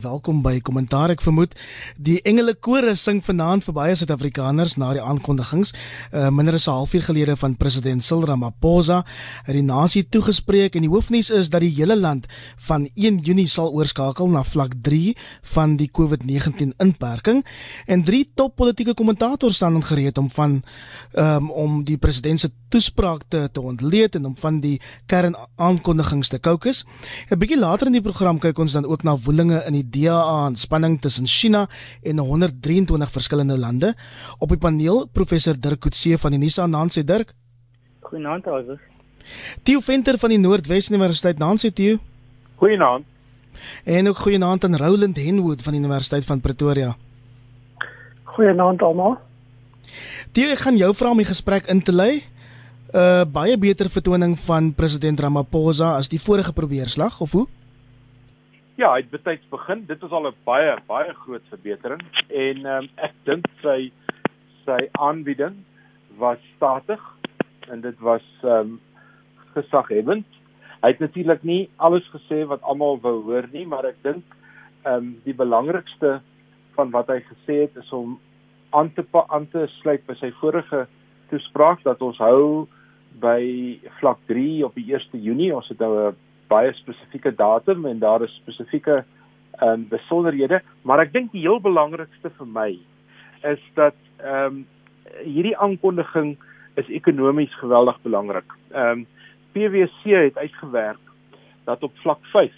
Welkom by Kommentaar. Ek vermoed die Engele Kore sing vanaand vir baie Suid-Afrikaners na die aankondigings uh, minder as 'n halfuur gelede van president Cyril Ramaphosa het die nasie toegespreek en die hoofnuus is dat die hele land van 1 Junie sal oorskakel na vlak 3 van die COVID-19 inperking en drie top politieke kommentators staan in gereed om van um, om die president se toespraak te, te ontleed en om van die kern aankondigings te kookus. 'n Bietjie later in die program kyk ons dan ook na woelinge in die DA en spanning tussen China en 123 verskillende lande. Op die paneel professor Dirk Coetzee van die Nisa Nancy Dirk. Goeienaand Iver. Theo Venter van die Noordwes Universiteit Nancy Theo. Goeienaand. En ook goeienaand aan Roland Henwood van die Universiteit van Pretoria. Goeienaand almal. Theo, ek gaan jou vra om die gesprek in te lei. 'n uh, baie beter vertoning van president Ramaphosa as die vorige probeerslag of hoe? Ja, hy het betyds begin. Dit was al 'n baie baie groot verbetering en um, ek dink sy sy aanbieding was statig en dit was ehm um, gesaghebend. Hy het natuurlik nie alles gesê wat almal wou hoor nie, maar ek dink ehm um, die belangrikste van wat hy gesê het is om aan te aan te sluit by sy vorige toespraak dat ons hou by vlak 3 op die 1 Junie. Ons het nou 'n baie spesifieke datum en daar is spesifieke ehm um, besonderhede, maar ek dink die heel belangrikste vir my is dat ehm um, hierdie aankondiging is ekonomies geweldig belangrik. Ehm um, PwC het uitgewerk dat op vlak 5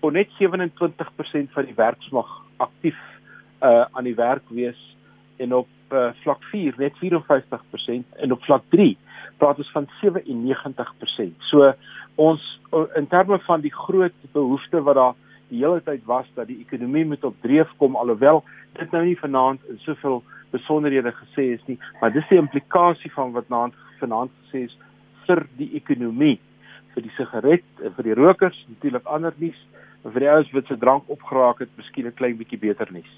kon net 27% van die werksmag aktief uh aan die werk wees en op uh, vlak 4 net 54% en op vlak 3 praat ons van 97%. So ons in terme van die groot behoefte wat daar die hele tyd was dat die ekonomie moet op dreef kom alhoewel dit nou nie vanaand in soveel besonderhede gesê is nie, maar dis die implikasie van wat vanaand vanaand gesê is vir die ekonomie, vir die sigaret vir die rokers, natuurlik ander nuus, vir die ouens wat se drank opgeraak het, miskien 'n klein bietjie beter nuus.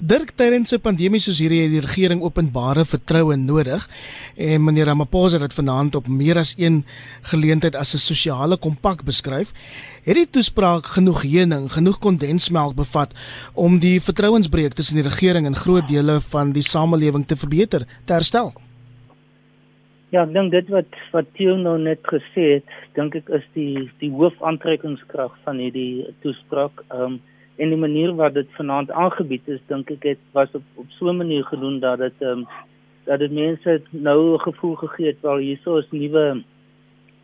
Dirk tydens 'n pandemie soos hierdie het die regering openbare vertroue nodig en meneer Ramaphosa het vanaand op meer as een geleentheid as 'n sosiale kompak beskryf. Het die toespraak genoeg heuning, genoeg kondensmelk bevat om die vertrouensbreuk tussen die regering en groot dele van die samelewing te verbeter, te herstel? Ja, ek dink dit wat wat Theo nou net gesê het, dink ek is die die hoofaantrekkingskrag van hierdie toespraak. Ehm um, en die manier wat dit vanaand aangebied is dink ek het was op op so 'n manier gedoen dat dit ehm um, dat dit mense nou 'n gevoel gegee het wel hierso is nuwe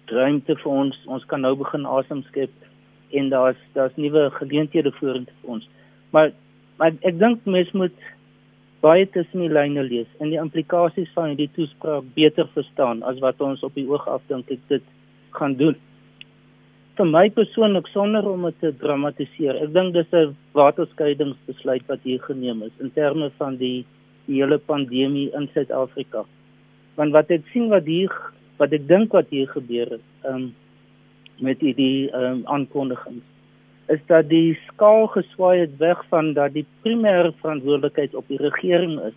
ruimte vir ons. Ons kan nou begin asem skep en daar's daar's nuwe geleenthede vorentoe vir ons. Maar maar ek dink mense moet baie tussen die lyne lees en die implikasies van hierdie toespraak beter verstaan as wat ons op die oog af dink ek dit gaan doen vir my persoonlik sonder om dit te dramatiseer. Ek dink dis 'n waterskeidingsbesluit wat hier geneem is in terme van die die hele pandemie in Suid-Afrika. Want wat ek sien wat hier wat ek dink wat hier gebeur het, ehm um, met hierdie ehm um, aankondigings is dat die skaal geswaai het weg van dat die primêre verantwoordelikheid op die regering is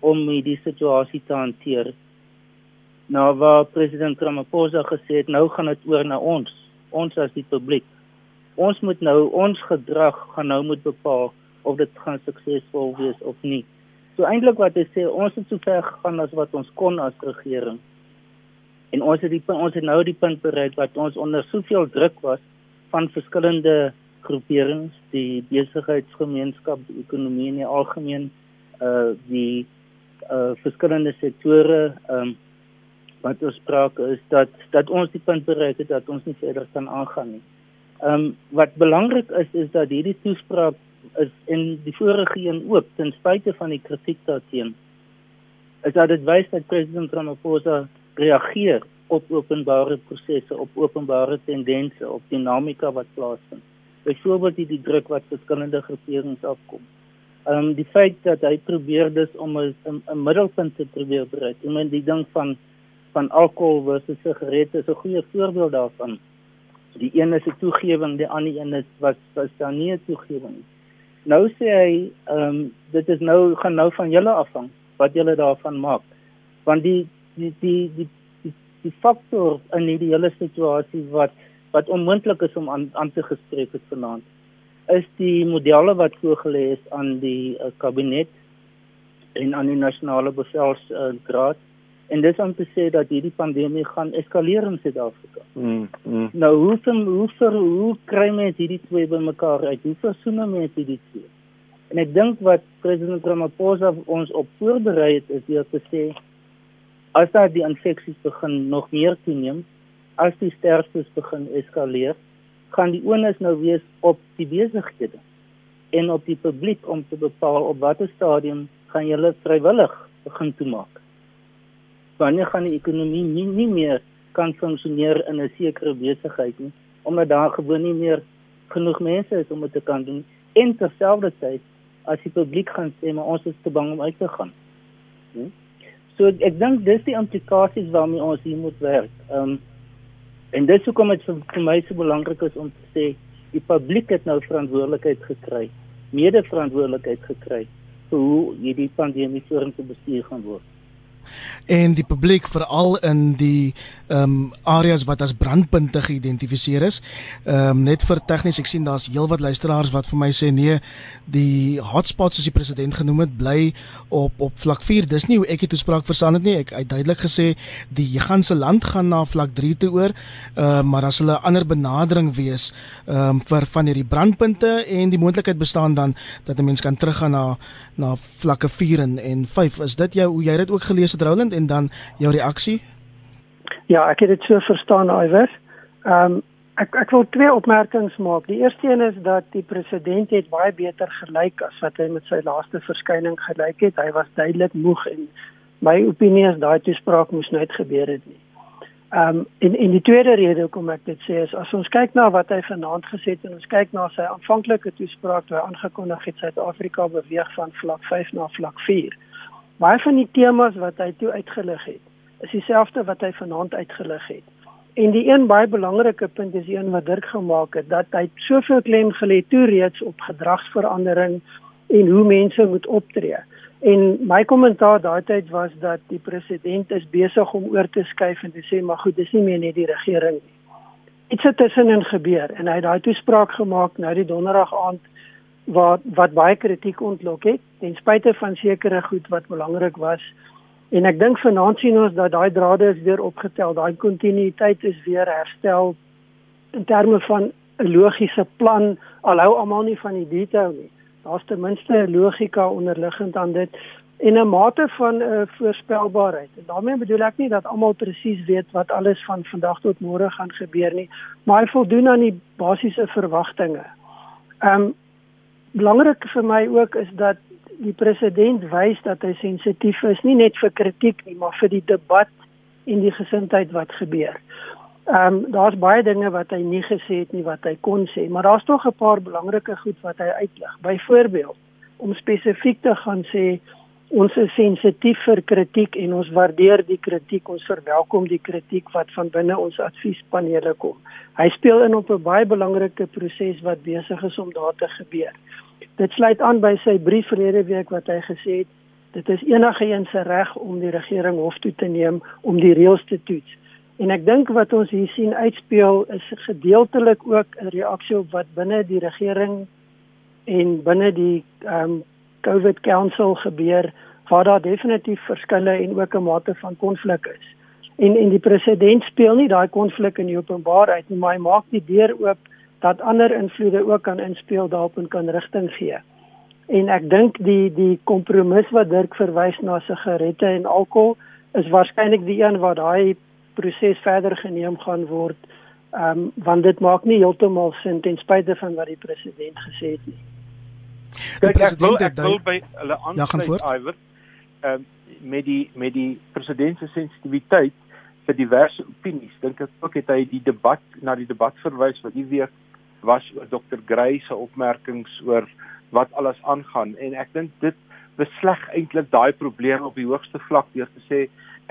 om hierdie situasie te hanteer. Nou waar president Ramaphosa gesê het nou gaan dit oor na ons ons as die publiek. Ons moet nou ons gedrag gaan nou moet bepaal of dit gaan suksesvol wees of nie. So eintlik wat hy sê, ons het so ver gegaan as wat ons kon as regering. En ons het die ons het nou die punt bereik wat ons onder soveel druk was van verskillende groeperings, die besigheidsgemeenskap, die ekonomie in die algemeen, uh die uh verskillende sektore, ehm um, wat ons spraak is dat dat ons die punt bereik het dat ons nie verder kan aangaan nie. Ehm um, wat belangrik is is dat hierdie toespraak is in die vorige een ook ten spyte van die kritiek daarteen is dat dit wys dat president Ramaphosa reageer op openbare prosesse, op openbare tendense, op dinamika wat plaasvind. Byvoorbeeld die, die druk wat verskillende groeperings afkom. Ehm um, die feit dat hy probeer dus om 'n middelpunt te probeer bereik. Ek meen die ding van van alkohol versus sigarette is 'n goeie voorbeeld daarvan. Die een is 'n toegewing, die ander een is was was daar nie 'n toegewing nie. Nou sê hy, ehm um, dit is nou gaan nou van julle afhang wat julle daarvan maak. Want die die die die die, die faktor in hierdie hele situasie wat wat onmoontlik is om aan aan te gespreek het vanaand is die modelle wat voorgelê is aan die uh, kabinet en aan die nasionale bevelsraad uh, en dis om te sê dat hierdie pandemie gaan eskaleer in Suid-Afrika. Mm, mm. Nou hoe kom hoe vir hoe kry mens hierdie twee bymekaar uit? Hoe versoen mens hierdie twee? En ek dink wat president Ramaphosa ons op voorberei het is deur te sê as daar die infeksies begin nog meer toeneem, as die sterftes begin eskaleer, gaan die onus nou wees op die besighede en op die publiek om te bepaal op watter stadium gaan julle vrywillig begin toemaak. Wanneer gaan die ekonomie nie, nie meer kan funksioneer in 'n sekere besigheid nie omdat daar gewoon nie meer genoeg mense is om dit te kan doen en terselfdertyd as die publiek gaan sê maar ons is te bang om uit te gaan. Hm? So ek dink dis die implikasies waarmee ons hier moet werk. Ehm um, En dit is hoekom dit vir, vir my so belangrik is om te sê die publiek het nou verantwoordelikheid gekry, mede-verantwoordelikheid gekry vir hoe hierdie pandemie vorentoe bestuur gaan word en die publiek veral in die ehm um, areas wat as brandpunte geïdentifiseer is. Ehm um, net vir tegnies ek sien daar's heelwat luisteraars wat vir my sê nee, die hotspots soos die president genoem het bly op op vlak 4. Dis nie hoe ek die toespraak verstaan het nie. Ek het duidelik gesê die ganse land gaan na vlak 3 toe oor. Ehm uh, maar as hulle 'n ander benadering wees ehm um, vir van hierdie brandpunte en die moontlikheid bestaan dan dat 'n mens kan teruggaan na na vlakke 4 en en 5. Is dit jou hoe jy dit ook gelees het Roland en dan jou reaksie? Ja, ek het dit so verstaan, Iwer. Ehm um, ek ek wil twee opmerkings maak. Die eerste een is dat die president het baie beter gelyk as wat hy met sy laaste verskyning gelyk het. Hy was duidelik moeg en my opinie is daai toespraak moes nooit gebeur het nie. Ehm um, en en die tweede rede hoekom ek dit sê is as ons kyk na wat hy vanaand gesê het en ons kyk na sy aanvanklike toespraak toe hy aangekondig het Suid-Afrika beweeg van vlak 5 na vlak 4. Baie van die temas wat hy toe uitgelig het, is dieselfde wat hy vanaand uitgelig het. En die een baie belangrike punt is een wat Dirk gemaak het dat hy soveel klem gelê toe reeds op gedragsverandering en hoe mense moet optree. En my kommentaar daai tyd was dat die president is besig om oor te skuif en te sê maar goed, dis nie meer net die regering nie. Iets het tussenin gebeur en hy het daai toespraak gemaak nou die donderdag aand wat wat baie kritiek ontlok het ten spyte van sekere goed wat belangrik was. En ek dink vanaand sien ons dat daai drade is weer opgetel, daai kontinuïteit is weer herstel in terme van 'n logiese plan, alhou almal nie van die detail nie daar's ten minste 'n logika onderliggend aan dit en 'n mate van 'n uh, voorspelbaarheid. En daarmee bedoel ek nie dat almal presies weet wat alles van vandag tot môre gaan gebeur nie, maar hy voldoen aan die basiese verwagtinge. Ehm um, belangrik vir my ook is dat die president wys dat hy sensitief is nie net vir kritiek nie, maar vir die debat en die gesindheid wat gebeur. Ehm um, daar's baie dinge wat hy nie gesê het nie wat hy kon sê, maar daar's tog 'n paar belangrike goed wat hy uitlig. Byvoorbeeld om spesifiek te gaan sê ons is sensitief vir kritiek en ons waardeer die kritiek, ons verwelkom die kritiek wat van binne ons adviespanele kom. Hy speel in op 'n baie belangrike proses wat besig is om daar te gebeur. Dit sluit aan by sy brief verlede week wat hy gesê het dit is enige een se reg om die regering hof toe te neem om die reëls te toets. En ek dink wat ons hier sien uitspeel is gedeeltelik ook 'n reaksie op wat binne die regering en binne die ehm um, COVID Council gebeur waar daar definitief verskille en ook 'n mate van konflik is. En en die president speel nie daai konflik in die openbaarheid nie, maar hy maak die deur oop dat ander invloede ook kan inspel daarop en kan rigting gee. En ek dink die die kompromis wat Dirk verwys na sigarette en alkohol is waarskynlik die een waar daai proses verder geneem gaan word. Ehm um, want dit maak nie heeltemal sin ten spyte van wat die president gesê het nie. Kyk, ek wil ek wil by hulle aansluit ja, Iwer. Ehm um, met die met die president se sensitiwiteit vir diverse opinies. Dink ek ook het hy die debat na die debat verwys wat hier weer was Dr. Grey se opmerkings oor wat alles aangaan en ek dink dit besleg eintlik daai probleme op die hoogste vlak deur te sê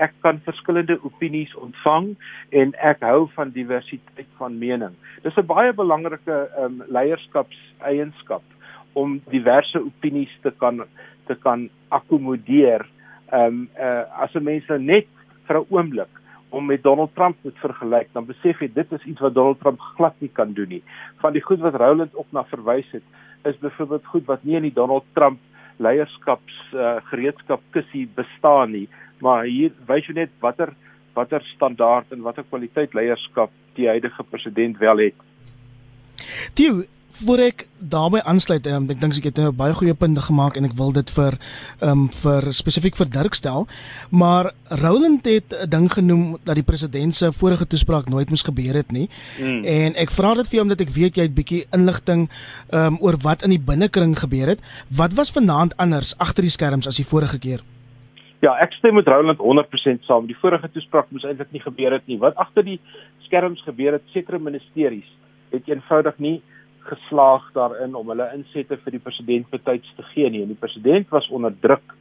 ek kan verskillende opinies ontvang en ek hou van diversiteit van mening. Dis 'n baie belangrike um, leierskapseienskap om diverse opinies te kan te kan akkommodeer. Ehm um, uh, as 'n mens nou net vir 'n oomblik hom met Donald Trump moet vergelyk, dan besef jy dit is iets wat Donald Trump glad nie kan doen nie. Van die goed wat Roland ook na verwys het, is byvoorbeeld goed wat nie in die Donald Trump leierskaps uh, gereedskap kussie bestaan nie, maar hier wys jy net watter watter standaard en watter kwaliteit leierskap die huidige president wel het. Tio, voor ek daarmee aansluit, um, ek dink ek het nou baie goeie punte gemaak en ek wil dit vir ehm um, vir spesifiek vir Dirk stel, maar Roland het 'n ding genoem dat die president se vorige toespraak nooit moes gebeur het nie. Mm. En ek vra dit vir jou omdat ek weet jy het bietjie inligting ehm um, oor wat in die binnekring gebeur het. Wat was vanaand anders agter die skerms as die vorige keer? Ja, ek stem met Roland 100% saam. Die vorige toespraak moes eintlik nie gebeur het nie. Wat agter die skerms gebeur het, sekere ministeries het eenvoudig nie geslaag daarin om hulle insette vir die president betyds te gee nie. En die president was onder druk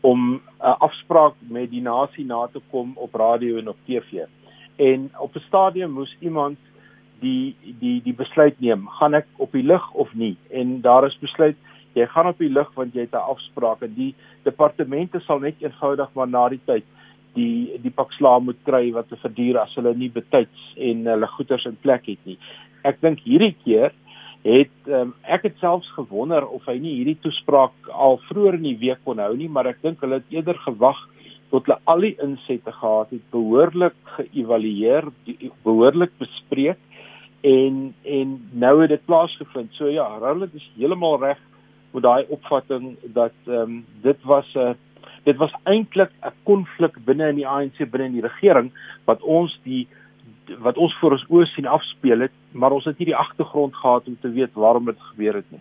om 'n uh, afspraak met die nasie na te kom op radio en op TV. En op 'n stadium moes iemand die die die besluit neem, gaan ek op die lug of nie? En daar is besluit jy gaan op die lug want jy het 'n afspraak en die departemente sal net eenvoudig maar na die tyd die die pak slaag moet kry wat te verduur as hulle nie betyds en hulle goederes in plek het nie. Ek dink hierdie keer het um, ek het selfs gewonder of hy nie hierdie toespraak al vroeër in die week kon hou nie, maar ek dink hulle het eerder gewag tot hulle al die insette gehad het, behoorlik geëvalueer, behoorlik bespreek en en nou het dit plaasgevind. So ja, Roland is heeltemal reg met daai opvatting dat ehm um, dit was 'n uh, dit was eintlik 'n konflik binne in die ANC binne in die regering wat ons die wat ons voor ons oë sien afspeel het, maar ons het nie die agtergrond gehad om te weet waarom dit gebeur het nie.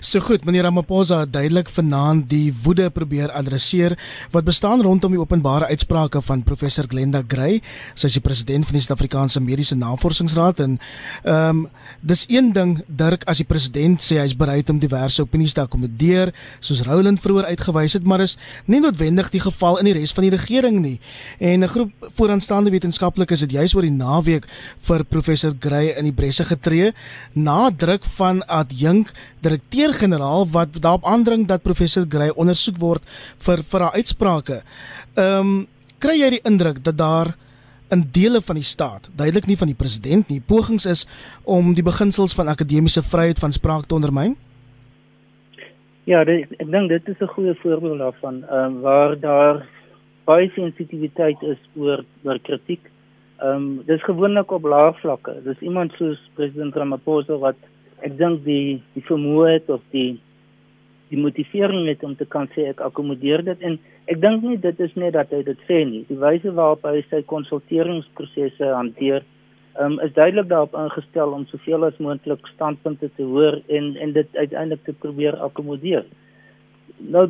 So goed, meneer Ramaphosa het duidelik vanaand die woede probeer adresseer wat bestaan rondom die openbare uitsprake van professor Glenda Gray, sy is die president van die Suid-Afrikaanse Mediese Navorsingsraad en ehm um, dis een ding Dirk as die president sê hy's bereid om diverse opinies te akkommodeer, soos Roland vroeër uitgewys het, maar is nie noodwendig die geval in die res van die regering nie. En 'n groep vooraanstaande wetenskaplikes het juis oor die naweek vir professor Gray in die bresse getree na druk van adjunk direkteur-generaal wat daarop aandring dat professor Gray ondersoek word vir vir haar uitsprake. Ehm um, kry jy die indruk dat daar in dele van die staat, duidelik nie van die president nie, pogings is om die beginsels van akademiese vryheid van spraak te ondermyn? Ja, dit, ek dink dit is 'n goeie voorbeeld daarvan, ehm um, waar daar baie sensitiwiteit is oor oor kritiek. Ehm um, dis gewoonlik op lae vlakke. Dis iemand soos president Ramaphosa wat ek dink die die vermoë het of die die motivering het om te kan sê ek akkommodeer dit. En ek dink nie dit is net dat hy dit sê nie. Die wyse waarop hy sy konsulteringsprosesse hanteer um, is duidelik daarop ingestel om soveel as moontlik standpunte te hoor en en dit uiteindelik te probeer akkommodeer. Nou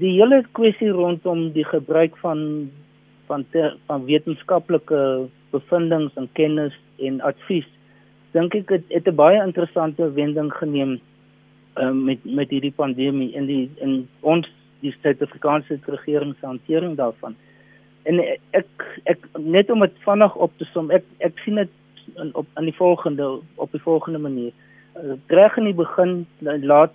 die hele kwessie rondom die gebruik van van ter, van wetenskaplike bevindinge en kennis en advies dink ek het, het 'n baie interessante wending geneem um, met met hierdie pandemie in die in ons die Suid-Afrikaanse regering se hantering daarvan. En ek ek net om dit vinnig op te som, ek ek sien dit op aan die volgende op die volgende manier. Uh, reg in die begin laat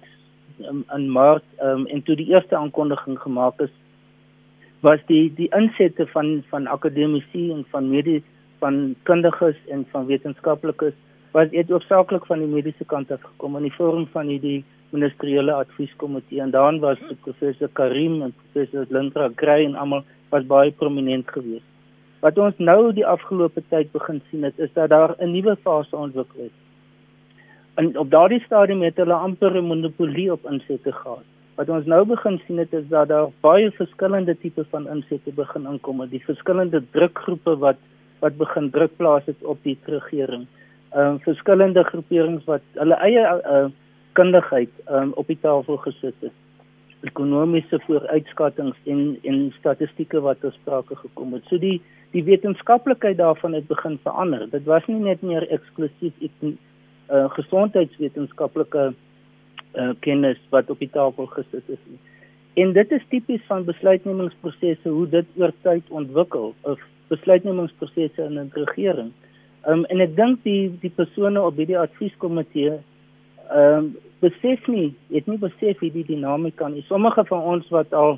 um, in Maart um, en toe die eerste aankondiging gemaak is was die die insette van van akademici en van medie van kundiges en van wetenskaplikes was dit hoofsaaklik van die mediese kant af gekom in die vorm van hierdie ministeriële advieskomitee en dan was professor Karim en professor Lindra Gray en almal was baie prominent geweest. Wat ons nou die afgelope tyd begin sien het, is dat daar 'n nuwe fase ontwikkel het. En op daardie stadium het hulle amper 'n monopolie op insette gehad. Wat ons nou begin sien het, is dat daar baie verskillende tipe van insette begin inkom, die verskillende drukgroepe wat wat begin druk plaas het op die regering um, verskillende groeperings wat hulle eie uh, kundigheid um, op die tafel gesit het ekonomiese vooruitskattinge en en statistieke wat ter sprake gekom het. So die die wetenskaplikheid daarvan het begin verander. Dit was nie net meer eksklusief ek uh, gesondheidswetenskaplike uh, kennis wat op die tafel gesit is nie. En dit is tipies van besluitnemingsprosesse hoe dit oor tyd ontwikkel of besluitnemingsprosesse in 'n regering. Um, en ek dink die die persone op hierdie advieskomitee ehm um, besef nie, het nie besef wie die dinamika is. Sommige van ons wat al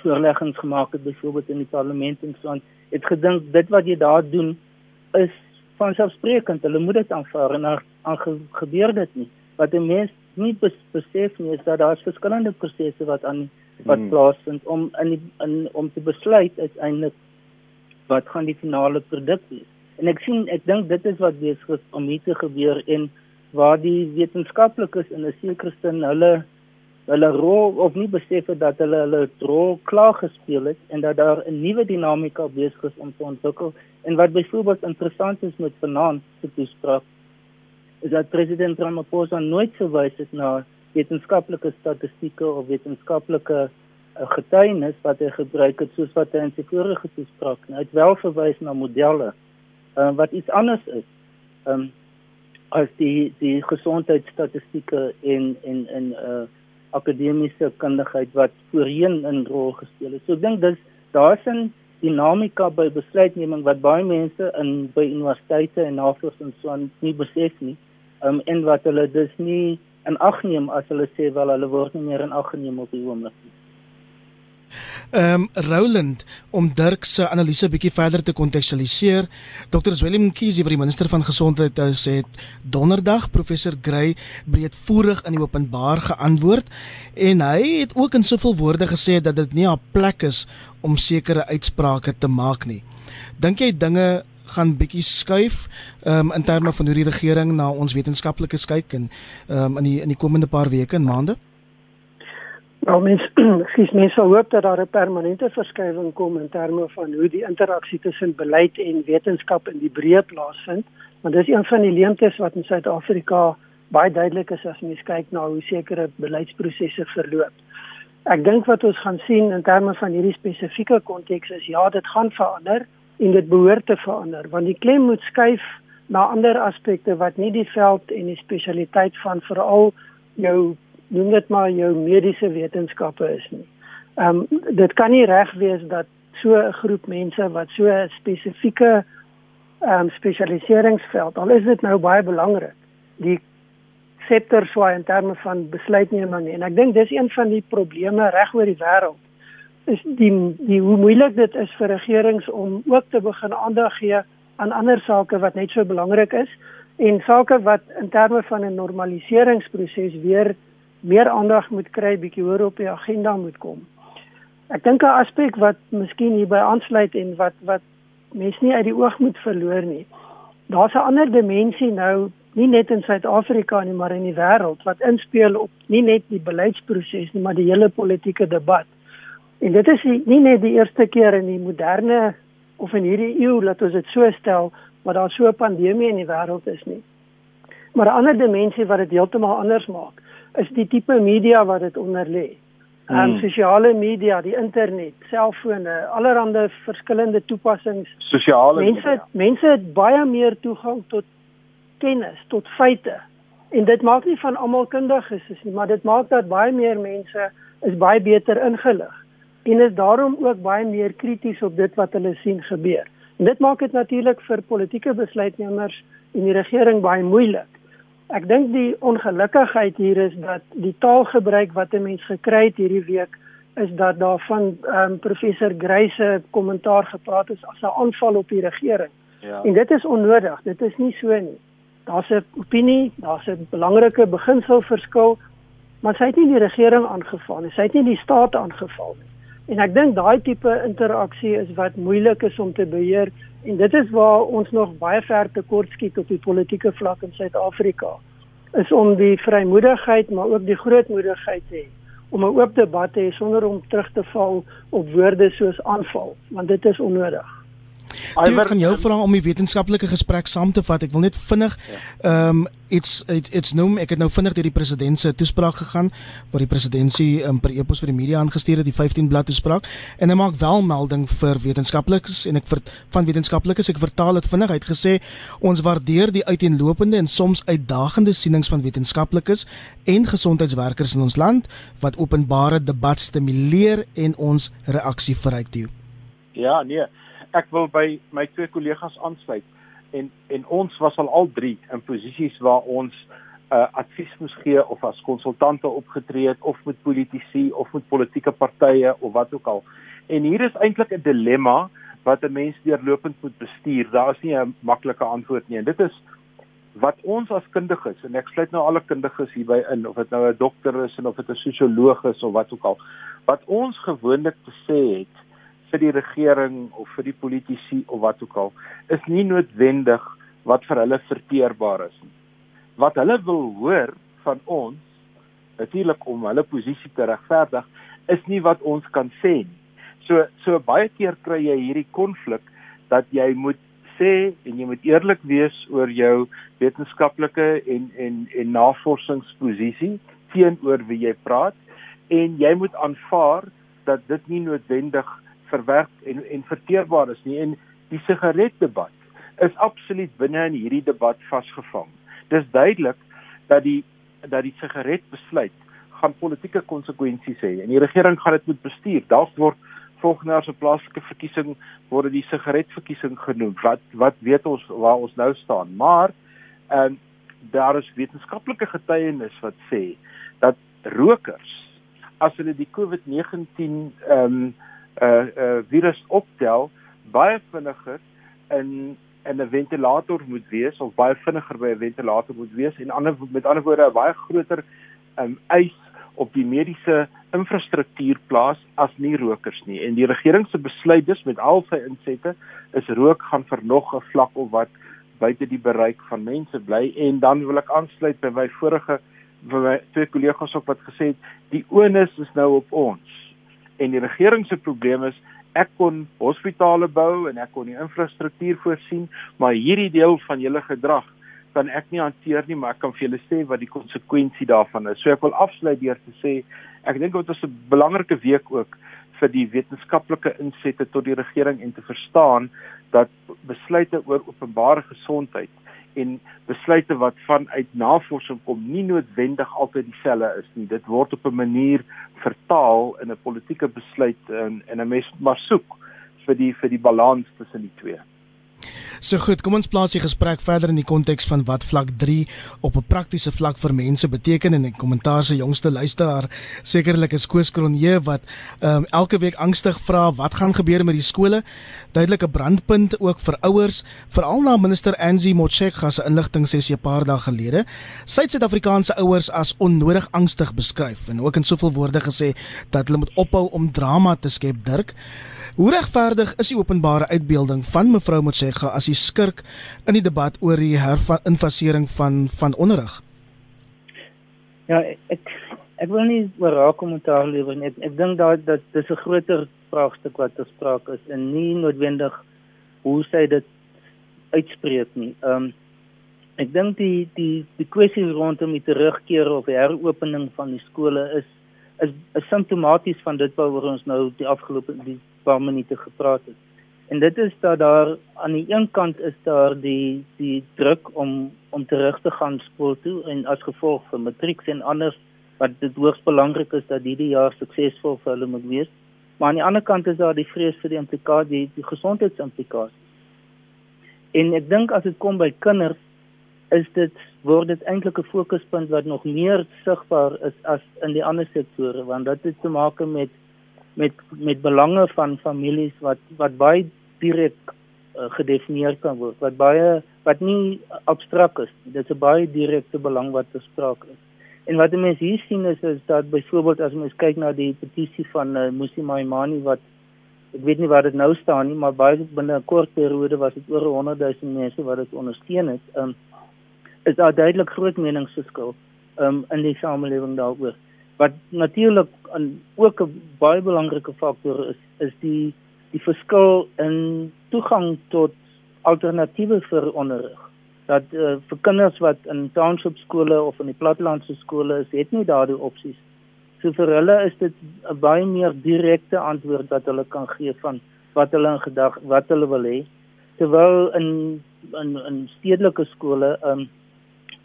voorleggings gemaak het byvoorbeeld in die parlement en so aan, het gedink dit wat jy daar doen is vanselfsprekend. Hulle moet dit aanvaar en dan gebeur dit nie. Wat 'n mens nie besef nie is dat daar verskillende prosesse wat aan wat hmm. plaasvind om in, in om te besluit uiteindelik wat gaan die finale produk wees. En ek sien ek dink dit is wat besig is om hier te gebeur en waar die wetenskaplikes in 'n sekere sin hulle hulle rol of nie besef het dat hulle hulle rol klaar gespeel het en dat daar 'n nuwe dinamika besig is om te ontwikkel en wat byvoorbeeld interessant is met vanaand se toespraak is dat president Ramaphosa nooit verwys het na wetenskaplike statistieke of wetenskaplike uh, getuienis wat hy gebruik het soos wat hy in sy vorige toespraak het. Hy het wel verwys na modelle uh, wat iets anders is. Um, as die die gesondheidsstatistieke en en en uh akademiese kundigheid wat voorheen 'n rol gespeel het. So ek dink dis daar's 'n dinamika by besluitneming wat baie mense in by universiteite en navorsing so nie besef nie. Um en wat hulle dus nie in ag neem as hulle sê wel hulle word nie meer in ag geneem op die oomblik nie. Ehm um, Roland om Dirk se analise bietjie verder te kontekstualiseer. Dr. Willem Kiesie, die minister van gesondheid, sê donderdag professor Gray breedvoerig in die openbaar geantwoord en hy het ook in soveel woorde gesê dat dit nie 'n plek is om sekere uitsprake te maak nie. Dink jy dinge gaan bietjie skuif um, in terme van hoe die regering na ons wetenskaplikes kyk en um, in die in die komende paar weke en maande? Nou mens, skies mense hoop dat daar 'n permanente verskywing kom in terme van hoe die interaksie tussen beleid en wetenskap in die breë plaasvind, want dis een van die leemtes wat in Suid-Afrika baie duidelik is as mens kyk na hoe sekere beleidsprosesse verloop. Ek dink wat ons gaan sien in terme van hierdie spesifieke konteks is ja, dit gaan verander en dit behoort te verander, want die klem moet skuif na ander aspekte wat nie die veld en die spesialiteit van veral jou noem dit maar jou mediese wetenskappe is nie. Ehm um, dit kan nie reg wees dat so 'n groep mense wat so 'n spesifieke ehm um, spesialiseringsveld, al is dit nou baie belangrik, die sektor swaai in terme van besluitneming en ek dink dis een van die probleme reg oor die wêreld is die die hoe moeilik dit is vir regerings om ook te begin aandag gee aan ander sake wat net so belangrik is en sake wat in terme van 'n normaliseringsproses weer meer aandag moet kry, bietjie hoër op die agenda moet kom. Ek dink 'n aspek wat miskien hierby aansluit en wat wat mense nie uit die oog moet verloor nie. Daar's 'n ander dimensie nou, nie net in Suid-Afrika nie, maar in die wêreld wat inspel op nie net die beleidsproses nie, maar die hele politieke debat. En dit is nie net die eerste keer in die moderne of in hierdie eeu dat ons dit so stel, maar daar so 'n pandemie in die wêreld is nie. Maar 'n ander dimensie wat dit heeltemal anders maak is die tipe media wat dit onder lê. Ehm um, sosiale media, die internet, selfone, allerlei verskillende toepassings. Sosiale mense media. mense het baie meer toegang tot kennis, tot feite. En dit maak nie van almal kundiges is nie, maar dit maak dat baie meer mense is baie beter ingelig en is daarom ook baie meer krities op dit wat hulle sien gebeur. En dit maak dit natuurlik vir politieke besluitnemers en die regering baie moeilik Ek dink die ongelukkigheid hier is dat die taalgebruik wat 'n mens gekry het hierdie week is dat daar van um, professor Greyse kommentaar gepraat is as 'n aanval op die regering. Ja. En dit is onnodig. Dit is nie so nie. Daar's 'n opinie, daar's 'n belangrike beginselverskil, maar sy het nie die regering aangeval nie. Sy het nie die staat aangeval nie. En ek dink daai tipe interaksie is wat moeilik is om te beheer En dit is waar ons nog baie ver tekort skiet op die politieke vlak in Suid-Afrika. Is om die vrymoedigheid maar ook die grootmoedigheid te hê om 'n oop debat te hê sonder om terug te val op woorde soos aanval, want dit is onnodig. Ek wil jou vra om die wetenskaplike gesprek saam te vat. Ek wil net vinnig ja. ehm um, iets iets noem. Ek het nou vinnig deur die president se toespraak gegaan waar die presidentsie um, per e-pos vir die media aangestuur het die 15 blad toespraak en hy maak wel melding vir wetenskaplikes en ek vir van wetenskaplikes ek vertaal dit vinnig. Hy het gesê ons waardeer die uiteenlopende en soms uitdagende sienings van wetenskaplikes en gesondheidswerkers in ons land wat openbare debat stimuleer en ons reaksie verryk. Ja, nee ek wil by my twee kollegas aansluit en en ons was al al drie in posisies waar ons uh, advies moes gee of as konsultante opgetree het of met politici of met politieke partye of wat ook al. En hier is eintlik 'n dilemma wat 'n mens deurlopend moet bestuur. Daar is nie 'n maklike antwoord nie. En dit is wat ons as kundiges en ek sluit nou alle kundiges hierby in of dit nou 'n dokter is en of dit 'n sosioloog is of wat ook al wat ons gewoonlik te sê het vir die regering of vir die politici of wat ook al is nie noodwendig wat vir hulle verteerbaar is nie. Wat hulle wil hoor van ons natuurlik om hulle posisie te regverdig is nie wat ons kan sê nie. So so baie keer kry jy hierdie konflik dat jy moet sê en jy moet eerlik wees oor jou wetenskaplike en en en navorsingsposisie teenoor wie jy praat en jy moet aanvaar dat dit nie noodwendig verwerk en en verteerbaar is nie en die sigaretdebat is absoluut binne in hierdie debat vasgevang. Dis duidelik dat die dat die sigaretbesluit gaan politieke konsekwensies hê en die regering gaan dit moet bestuur. Dalk word volgende jaar se plaaslike verkiesing word die sigaretverkiesing genoem. Wat wat weet ons waar ons nou staan? Maar ehm um, daar is wetenskaplike getuienis wat sê dat rokers as hulle die COVID-19 ehm um, uh uh virus optel baie vinniger in in 'n ventilator moet wees of baie vinniger by 'n ventilator moet wees en ander met ander woorde 'n baie groter um, eis op die mediese infrastruktuur plaas as nie rokers nie. En die regering se besluit dus met al sy insette is rook gaan vir nog 'n vlak of wat buite die bereik van mense bly en dan wil ek aansluit by my vorige by my twee kollegas op wat gesê het die onus is nou op ons. En die regering se probleem is ek kon hospitale bou en ek kon die infrastruktuur voorsien, maar hierdie deel van julle gedrag kan ek nie hanteer nie, maar ek kan vir julle sê wat die konsekwensie daarvan is. So ek wil afsluit deur te sê ek dink dit was 'n belangrike week ook vir die wetenskaplike insette tot die regering en te verstaan dat besluite oor openbare gesondheid en besluite wat vanuit navorsing kom nie noodwendig altyd dieselfde is nie. Dit word op 'n manier vertaal in 'n politieke besluit en en 'n mens maar soek vir die vir die balans tussen die twee. So goed, kom ons plaas die gesprek verder in die konteks van wat vlak 3 op 'n praktiese vlak vir mense beteken en 'n kommentaar se jongste luisteraar sekerlik is Koos Kronje wat um, elke week angstig vra wat gaan gebeur met die skole. Duidelike brandpunt ook vir ouers, veral na minister Angie Motshekga se inligting ses 'n paar dae gelede. Sy het Suid-Afrikaanse ouers as onnodig angstig beskryf en ook in soveel woorde gesê dat hulle moet ophou om drama te skep, Dirk. Hoe regverdig is die openbare uitbeelding van mevrou Motshega as die skurk in die debat oor die herinfasering van van onderrig? Ja, ek ek wil nie oor haar kommentaar lewer nie. Ek, ek dink dat dat dis 'n groter vraagstuk wat gespreek is en nie noodwendig hoe sy dit uitspreek nie. Ehm um, ek dink die die die kwessie rondom die terugkeer of heropening van die skole is is, is simptomaties van dit waaroor ons nou die afgelope die paar minute gepraat het. En dit is dat daar aan die een kant is daar die die druk om om terug te gaan skool toe en as gevolg van matriek en anders wat dit hoogs belangrik is dat hierdie jaar suksesvol vir hulle moet wees. Maar aan die ander kant is daar die vrees vir die implikasie die, die gesondheidsimplikasies. En ek dink as dit kom by kinders is dit word dit eintlik 'n fokuspunt wat nog meer sigbaar is as in die ander sektore want dit het te maak met met met belange van families wat wat baie direk uh, gedefinieer kan word wat baie wat nie abstrakt is dit is 'n baie direkte belang wat bespreek is. En wat mense hier sien is is dat byvoorbeeld as mens kyk na die petisie van uh, Musi Maimani wat ek weet nie waar dit nou staan nie maar baie binne 'n kort periode was dit oor 100 000 mense wat dit ondersteun het um, is daar duidelik groot meningsverskil um, in die samelewing daaroor wat natuurlik ook 'n baie belangrike faktor is is die die verskil in toegang tot alternatiewe vir onderrig. Dat uh, vir kinders wat in township skole of in die plattelandse skole is het nie daardie opsies so vir hulle is dit 'n baie meer direkte antwoord wat hulle kan gee van wat hulle in gedag wat hulle wil hê. Terwyl in in in stedelike skole um,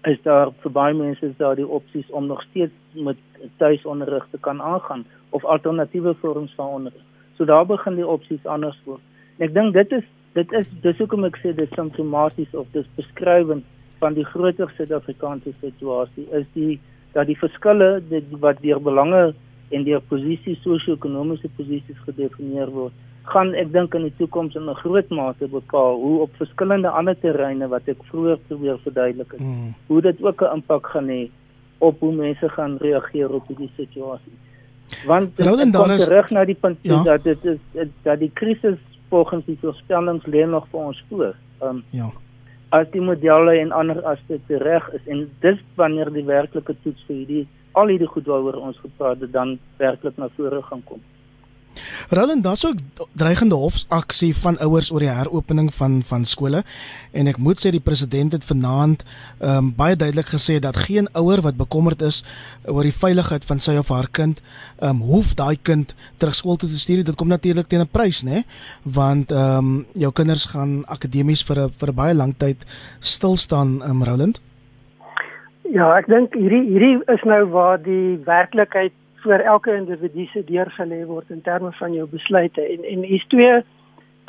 is daar vir baie mense is daar die opsies om nog steeds met tuisonderrig te kan aangaan of alternatiewe vorms van onderrig. So daar begin die opsies anders word. En ek dink dit is dit is dis hoekom ek sê dit simptomaties of dis beskrywend van die groter Suid-Afrikaanse situasie is die dat die verskille dit wat deur belange en deur posisies sosio-ekonomiese posisies gedefinieer word gaan ek dink in die toekoms in 'n groot mate bepaal hoe op verskillende ander terreine wat ek vroeër probeer verduidelik het, mm. hoe dit ook 'n impak gaan hê op hoe mense gaan reageer op hierdie situasie. Want dit kom is, terug na die punt ja? dat dit is dat die krisis volgens die voorspellings lê nog vir ons voor. Um, ja. As die modelle en ander aspekte reg is en dis wanneer die werklike toets vir hierdie al hierdie goed waaroor ons gepraat het dan werklik na vore gaan kom. Roland, daar's ook dreigende hofaksie van ouers oor die heropening van van skole en ek moet sê die president het vanaand ehm um, baie duidelik gesê dat geen ouer wat bekommerd is oor die veiligheid van sy of haar kind ehm um, hoef daai kind terug skool toe te stuur. Dit kom natuurlik teen 'n prys, né? Want ehm um, jou kinders gaan akademies vir 'n vir baie lang tyd stil staan, ehm um, Roland. Ja, ek dink hierdie hierdie is nou waar die werklikheid vir elke individu se deurgelê word in terme van jou besluite en en hier's twee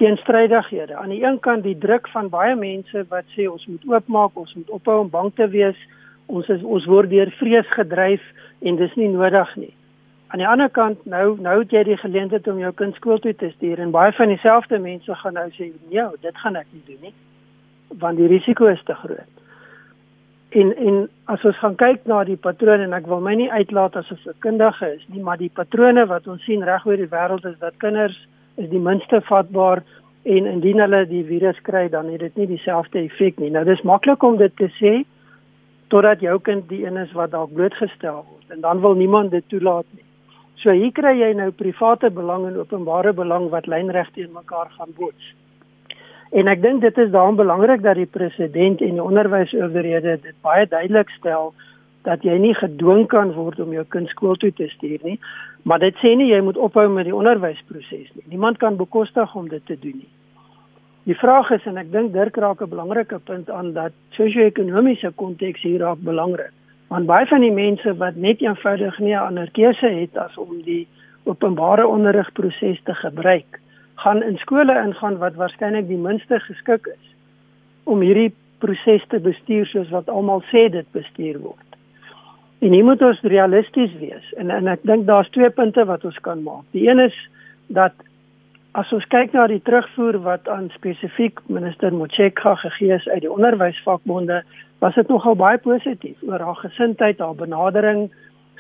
teenstrydighede. Aan die een kant die druk van baie mense wat sê ons moet oopmaak, ons moet ophou om bang te wees. Ons is ons word deur vrees gedryf en dis nie nodig nie. Aan die ander kant nou nou het jy die geleentheid om jou kind skool toe te stuur en baie van dieselfde mense gaan nou sê nee, dit gaan ek nie doen nie want die risiko is te groot. En en as ons gaan kyk na die patrone en ek wil my nie uitlaat as 'n kundige is nie, maar die patrone wat ons sien reg oor die wêreld is dat kinders is die minste vatbaar en indien hulle die virus kry dan het dit nie dieselfde effek nie. Nou dis maklik om dit te sê totdat jou kind die een is wat dalk blootgestel word en dan wil niemand dit toelaat nie. So hier kry jy nou private belang en openbare belang wat lynreg teen mekaar gaan bots. En ek dink dit is daarom belangrik dat die president en die onderwysowerhede dit baie duidelik stel dat jy nie gedwing kan word om jou kind skool toe te stuur nie, maar dit sê nie jy moet ophou met die onderwysproses nie. Niemand kan bekostig om dit te doen nie. Die vraag is en ek dink Dirk raak 'n belangrike punt aan dat sosio-ekonomiese konteks hier raak belangrik. Want baie van die mense wat net eenvoudig nie 'n ander keuse het as om die openbare onderrigproses te gebruik, gaan in skole ingaan wat waarskynlik die minste geskik is om hierdie proses te bestuur soos wat almal sê dit bestuur word. En hier moet ons realisties wees en en ek dink daar's twee punte wat ons kan maak. Die een is dat as ons kyk na die terugvoer wat aan spesifiek minister Motshekga gegee is uit die onderwysvakbonde, was dit nogal baie positief oor haar gesindheid, haar benadering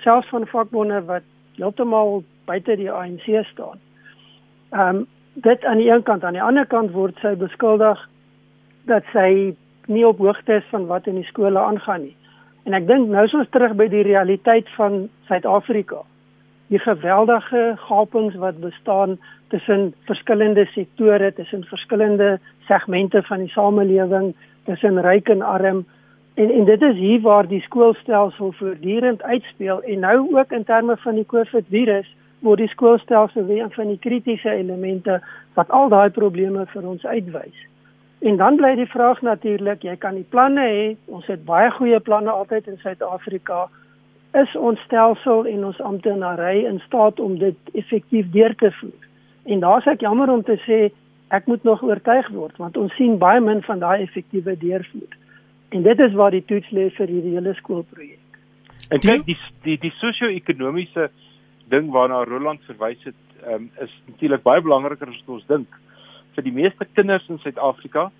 selfs van vakbonde wat heeltemal buite die ANC staan. Ehm um, dit aan die een kant aan die ander kant word sy beskuldig dat sy nie op hoogte is van wat in die skole aangaan nie. En ek dink nou is ons terug by die realiteit van Suid-Afrika. Die geweldige gapings wat bestaan tussen verskillende sektore, tussen verskillende segmente van die samelewing, tussen ryk en arm. En en dit is hier waar die skoolstelsel voortdurend uitspeel en nou ook in terme van die COVID-virus word die skoolstelsel weer een van die kritiese elemente wat al daai probleme vir ons uitwys. En dan bly die vraag natuurlik, jy kan die planne hê, ons het baie goeie planne altyd in Suid-Afrika. Is ons stelsel en ons amptenary in staat om dit effektief deur te voer? En daar's ek jammer om te sê ek moet nog oortuig word want ons sien baie min van daai effektiewe deurvoer. En dit is waar die toets lê vir hierdie hele skoolprojek. En kyk die die die sosio-ekonomiese ding waarna Roland verwys het, um, is natuurlik baie belangriker as wat ons dink. Vir die meeste kinders in Suid-Afrika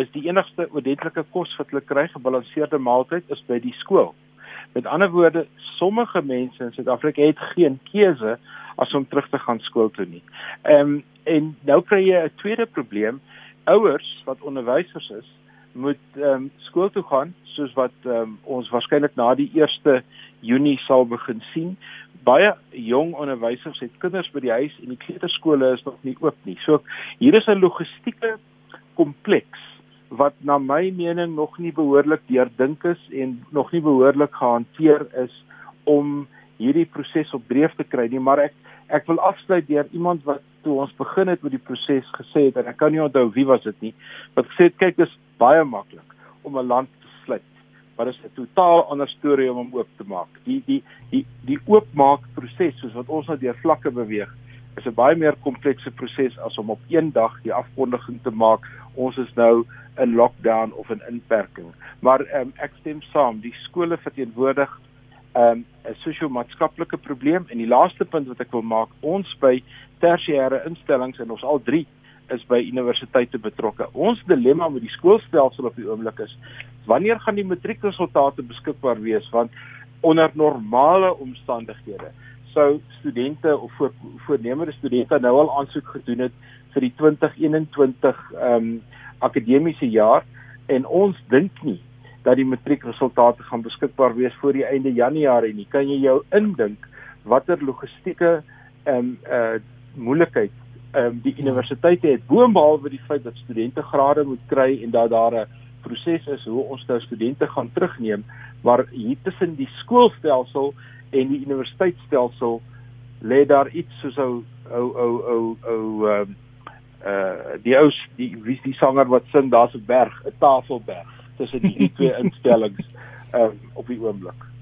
is die enigste ordentlike kos wat hulle kry, gebalanseerde maaltyd, is by die skool. Met ander woorde, sommige mense in Suid-Afrika het geen keuse as om terug te gaan skool toe nie. Ehm um, en nou kry jy 'n tweede probleem. Ouers wat onderwysers is, moet ehm um, skool toe gaan soos wat ehm um, ons waarskynlik na die 1 Junie sal begin sien baie jong onderwysers het kinders by die huis en die kleuterskole is nog nie oop nie. So hier is 'n logistieke kompleks wat na my mening nog nie behoorlik deurdink is en nog nie behoorlik gehanteer is om hierdie proses op dreef te kry nie, maar ek ek wil afsluit deur iemand wat toe ons begin het met die proses gesê het en ek kan nie onthou wie was dit nie, wat gesê het kyk dis baie maklik om 'n land maar dit is 'n totaal ander storie om hom oop te maak. Die die die die oopmaak proses soos wat ons nou deur vlakke beweeg, is 'n baie meer komplekse proses as om op een dag die afkondiging te maak ons is nou in lockdown of in inperking. Maar um, ek stem saam, die skole verteenwoordig um, 'n sosio-maatskaplike probleem en die laaste punt wat ek wil maak, ons by tersiêre instellings en ons al drie is by universiteite betrokke. Ons dilemma met die skoolstelsel op die oomblik is wanneer gaan die matriekresultate beskikbaar wees want onder normale omstandighede sou studente of voor, voornemende studente nou al aansoek gedoen het vir die 2021 ehm um, akademiese jaar en ons dink nie dat die matriekresultate gaan beskikbaar wees voor die einde Januarie nie. Kan jy jou indink watter logistieke ehm um, uh moeilikheid ehm um, die universiteite het boonbehalwe die feit dat studente grade moet kry en dat daar 'n proses is hoe ons nou studente gaan terugneem, maar hier tussen die skoolstelsel en die universiteitsstelsel lê daar iets soos ou ou ou ou ou ehm uh die ou die wie die sanger wat sing daar's 'n berg, 'n tafelberg tussen die twee instellings um, op die oomblik.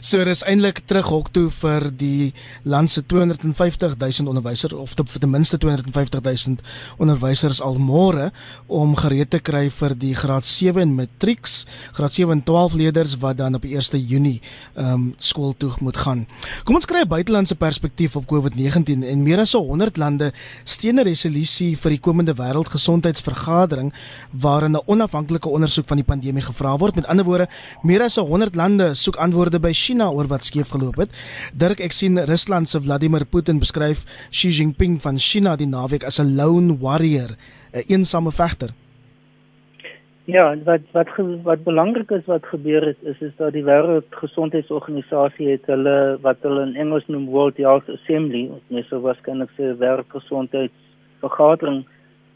So dis eintlik terug hok toe vir die land se 250 000 onderwysers of vir ten minste 250 000 onderwysers almore om gereed te kry vir die graad 7 en matrieks, graad 7 en 12 leerders wat dan op die 1 Junie ehm um, skool toe moet gaan. Kom ons kry 'n buitelandse perspektief op COVID-19 en meer as 100 lande steun 'n resolusie vir die komende wêreldgesondheidsvergadering waarin 'n onafhanklike ondersoek van die pandemie gevra word. Met ander woorde, meer as 100 lande soek antwoorde woorde by China oor wat skeef geloop het. Dirk, ek sien Rusland se Vladimir Putin beskryf Xi Jinping van China die naweek as 'n lone warrior, 'n eensame vegter. Ja, wat wat wat belangrik is wat gebeur het is is dat die wêreldgesondheidsorganisasie het hulle wat hulle in Engels noem World Health Assembly, net so waarskynlik se wêreldgesondheidsvergadering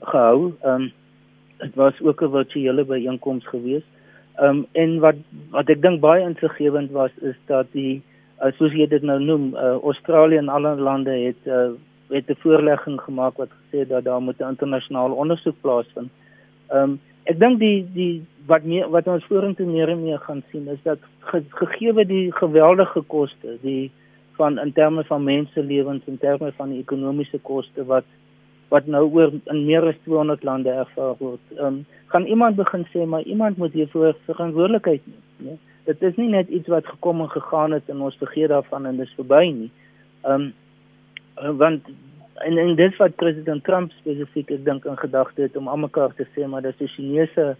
gehou. Ehm um, dit was ook 'n virtuele byeenkoms geweest. Ehm um, en wat wat ek dink baie insiggewend was is dat die uh, soos jy dit nou noem, uh, Australië en alle lande het uh, het 'n voorlegging gemaak wat gesê dat daar moet 'n internasionale ondersoek plaasvind. Ehm um, ek dink die die wat meer wat ons vorentoe meer en meer gaan sien is dat ge, gegee die geweldige koste, die van in terme van menselewens en terme van ekonomiese koste wat wat nou oor in meer as 200 lande ervaar word. Ehm um, gaan iemand begin sê maar iemand moet hiervoor verantwoordelikheid neem, nee. Dit is nie net iets wat gekom en gegaan het en ons vergeet daarvan en dis verby nie. Ehm um, want en en dis wat president Trump spesifiek ek dink in gedagte het om almekaar te sê maar dis 'n Chinese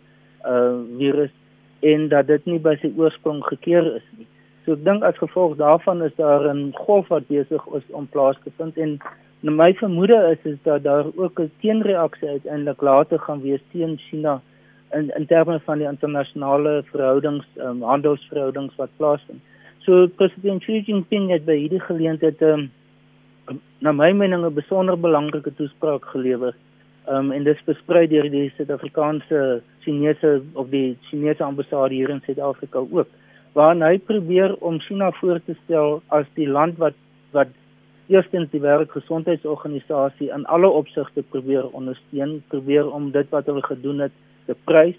uh virus en dat dit nie by sy oorsprong gekeer is nie. So ek dink as gevolg daarvan is daar 'n golf wat besig is om plaas te vind en Nou my vermoede is is dat daar ook 'n teenreaksie uiteindelik later gaan wees teen China in in terme van die internasionale verhoudings, um, handelsverhoudings wat plaasvind. So president Xi Jinping het by hierdie geleentheid um, na my mening 'n besonder belangrike toespraak gelewer. Um, en dit versprei deur die Suid-Afrikaanse Chinese of die Chinese ambassade hier in Suid-Afrika ook. Waar hy probeer om China voor te stel as die land wat wat eerstens die wêreldgesondheidsorganisasie in alle opsigte probeer ondersteun, probeer om dit wat hulle gedoen het te prys.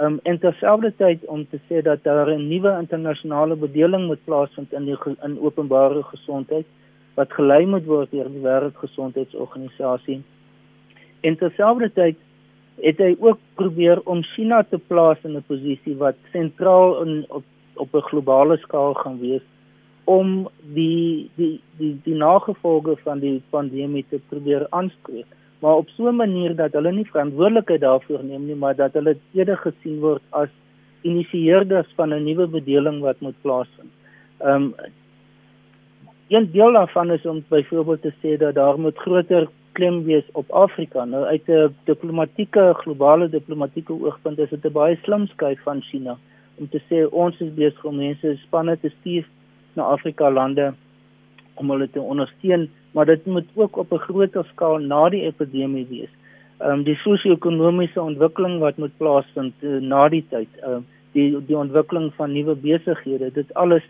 Um en terselfdertyd om te sê dat daar 'n nuwe internasionale bedeling moet plaasvind in die in openbare gesondheid wat gelei moet word deur die wêreldgesondheidsorganisasie. En terselfdertyd het hy ook probeer om China te plaas in 'n posisie wat sentraal in op op 'n globale skaal gaan wees om die die die die nagevolge van die pandemie te probeer aanspreek maar op so 'n manier dat hulle nie verantwoordelikheid daarvoor neem nie maar dat hulle eerder gesien word as initieerders van 'n nuwe bedeling wat moet plaasvind. Ehm um, een deel daarvan is om byvoorbeeld te sê dat daar moet groter klem wees op Afrika. Nou uit 'n diplomatieke globale diplomatieke oogpunt is dit 'n baie slim skuif van China om te sê ons is besig om mense spanne te stuur na Afrika lande om hulle te ondersteun, maar dit moet ook op 'n groter skaal na die epidemie wees. Ehm um, die sosio-ekonomiese ontwikkeling wat moet plaasvind uh, na die tyd, ehm uh, die die ontwikkeling van nuwe besighede, dit alles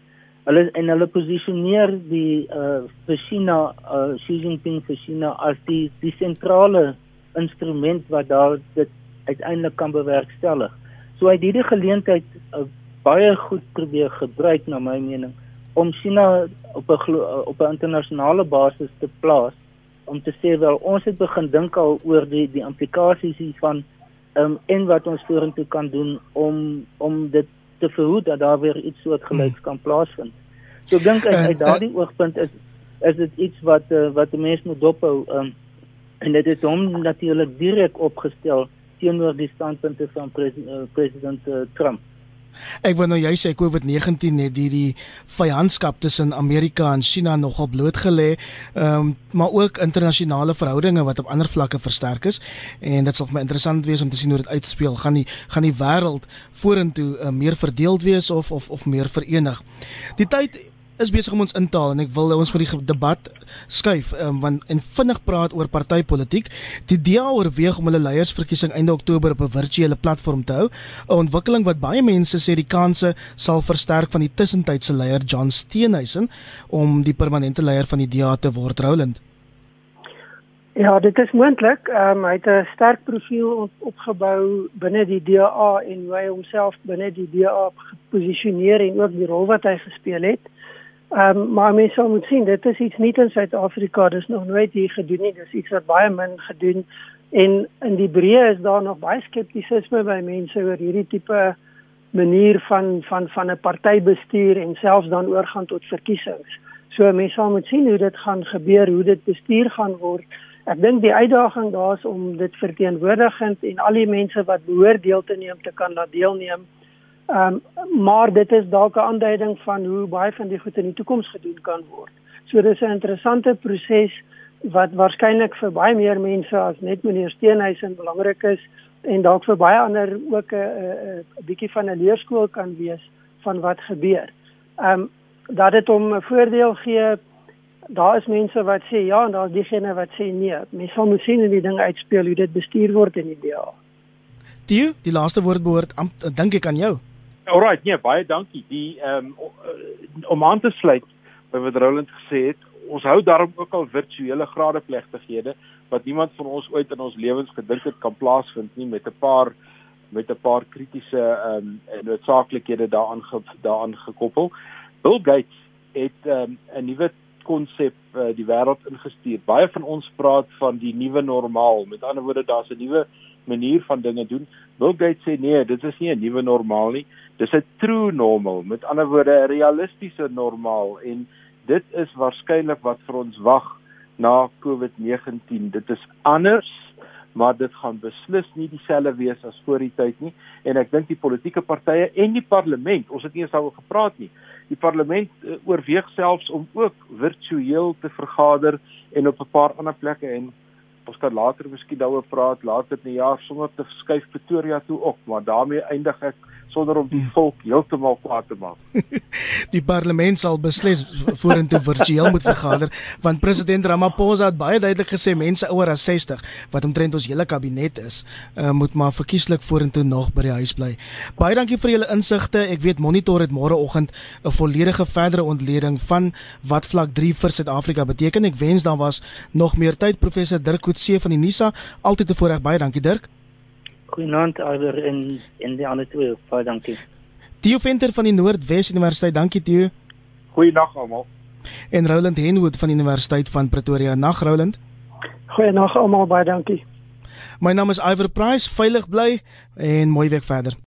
hulle en hulle posisioneer die eh uh, vir China, uh, Xi Jinping vir China as die die sentrale instrument wat daar dit uiteindelik kan bewerkstellig. So uit hierdie geleentheid uh, baie goed probeer gebruik na my mening om China op 'n op 'n internasionale basis te plaas om te sê wel ons het begin dink al oor die die implikasies hiervan um, en wat ons vorentoe kan doen om om dit te verhoed dat daar weer iets soortgelyks hmm. kan plaasvind. So ek dink uit, uit daardie uh, oogpunt is is dit iets wat uh, wat 'n mens moet dophou um, en dit het hom natuurlik direk opgestel teenoor die standpunte van pres, uh, president uh, Trump. Ek wil nou jy sê COVID-19 het hierdie vyandskap tussen Amerika en China nogal blootgelê, ehm um, maar ook internasionale verhoudinge wat op ander vlakke versterk is en dit sal vir my interessant wees om te sien hoe dit uitspeel. Gaan die gaan die wêreld vorentoe uh, meer verdeeld wees of of of meer verenig? Die tyd is besig om ons in te haal en ek wil ons vir die debat skuif um, want en vinnig praat oor partytetiek. Die DA oorweeg om hulle leiersverkiesing einde Oktober op 'n virtuele platform te hou, 'n ontwikkeling wat baie mense sê die kanse sal versterk van die tussentydse leier John Steenhuisen om die permanente leier van die DA te word, Roland. Ja, dit is moontlik. Ehm um, hy het 'n sterk profiel op, opgebou binne die DA en hoe hy homself binne die DA geposisioneer en ook die rol wat hy gespeel het. Ehm um, maar mense moet sien dit is iets nie in Suid-Afrika, dis nog nooit hier gedoen nie. Dis iets wat baie min gedoen en in die breë is daar nog baie skeptisisme by mense oor hierdie tipe manier van van van 'n partybestuur en selfs dan oorgaan tot verkiesings. So mense moet sien hoe dit gaan gebeur, hoe dit bestuur gaan word. Ek dink die uitdaging daar is om dit verteenwoordigend en al die mense wat behoort deel te neem te kan laat deelneem Ehm um, maar dit is dalk 'n aanduiding van hoe baie van die goed in die toekoms gedoen kan word. So dis 'n interessante proses wat waarskynlik vir baie meer mense as net meneer Steenhuisen belangrik is en dalk vir baie ander ook 'n 'n bietjie van 'n leerskool kan wees van wat gebeur. Ehm um, dat dit hom 'n voordeel gee. Daar is mense wat sê ja en daar's diegene wat sê nee. Mens sal moet sien hoe die ding uitspeel, hoe dit bestuur word in die DA. Die die laaste woord behoort dink ek aan jou. Alright, nee, baie dankie. Die ehm um, om aan te sluit by wat Roland gesê het, ons hou daarom ook al virtuele gradeplegtighede wat niemand van ons ooit in ons lewens gedink het kan plaasvind nie met 'n paar met 'n paar kritiese ehm um, noodsaaklikhede daaraan ge, daaraan gekoppel. Bill Gates het ehm um, 'n nuwe konsep uh, die wêreld ingestuur. Baie van ons praat van die nuwe normaal. Met ander woorde, daar's 'n nuwe manier van dinge doen. Bill Gates sê nee, dit is nie 'n nuwe normaal nie. Dis 'n true normal. Met ander woorde, 'n realistiese normaal en dit is waarskynlik wat vir ons wag na COVID-19. Dit is anders, maar dit gaan beslis nie dieselfde wees as voor die tyd nie en ek dink die politieke partye en die parlement, ons het nie eens daaroor gepraat nie. Die parlement uh, oorweeg selfs om ook virtueel te vergader en op 'n paar ander plekke en ons kan later miskien daaroor praat later in die jaar sonder te skuif Pretoria toe op, maar daarmee eindig ek sonder om die hmm. volk heeltemal kwaad te maak. die parlement sal beslis vorentoe virtueel moet vergader want president Ramaphosa het baie duidelik gesê mense ouer as 60 wat omtrent ons hele kabinet is, uh, moet maar verkieslik vorentoe nog by die huis bly. Baie dankie vir julle insigte. Ek weet Monitor het môreoggend 'n volledige verdere ontleding van wat vlak 3 vir Suid-Afrika beteken. Ek wens daar was nog meer tyd professor Dirk Coetzee van die NISA. Altyd 'n voorreg. Baie dankie Dirk. Goeienaand Iver en en die ander twee. Baie dankie. Theo Venter van die Noordwes Universiteit. Dankie Theo. Goeienaand almal. En Roland Henwood van die Universiteit van Pretoria. Nag Roland. Goeienaand almal. Baie dankie. My naam is Iver Price. Veilig bly en mooi week verder.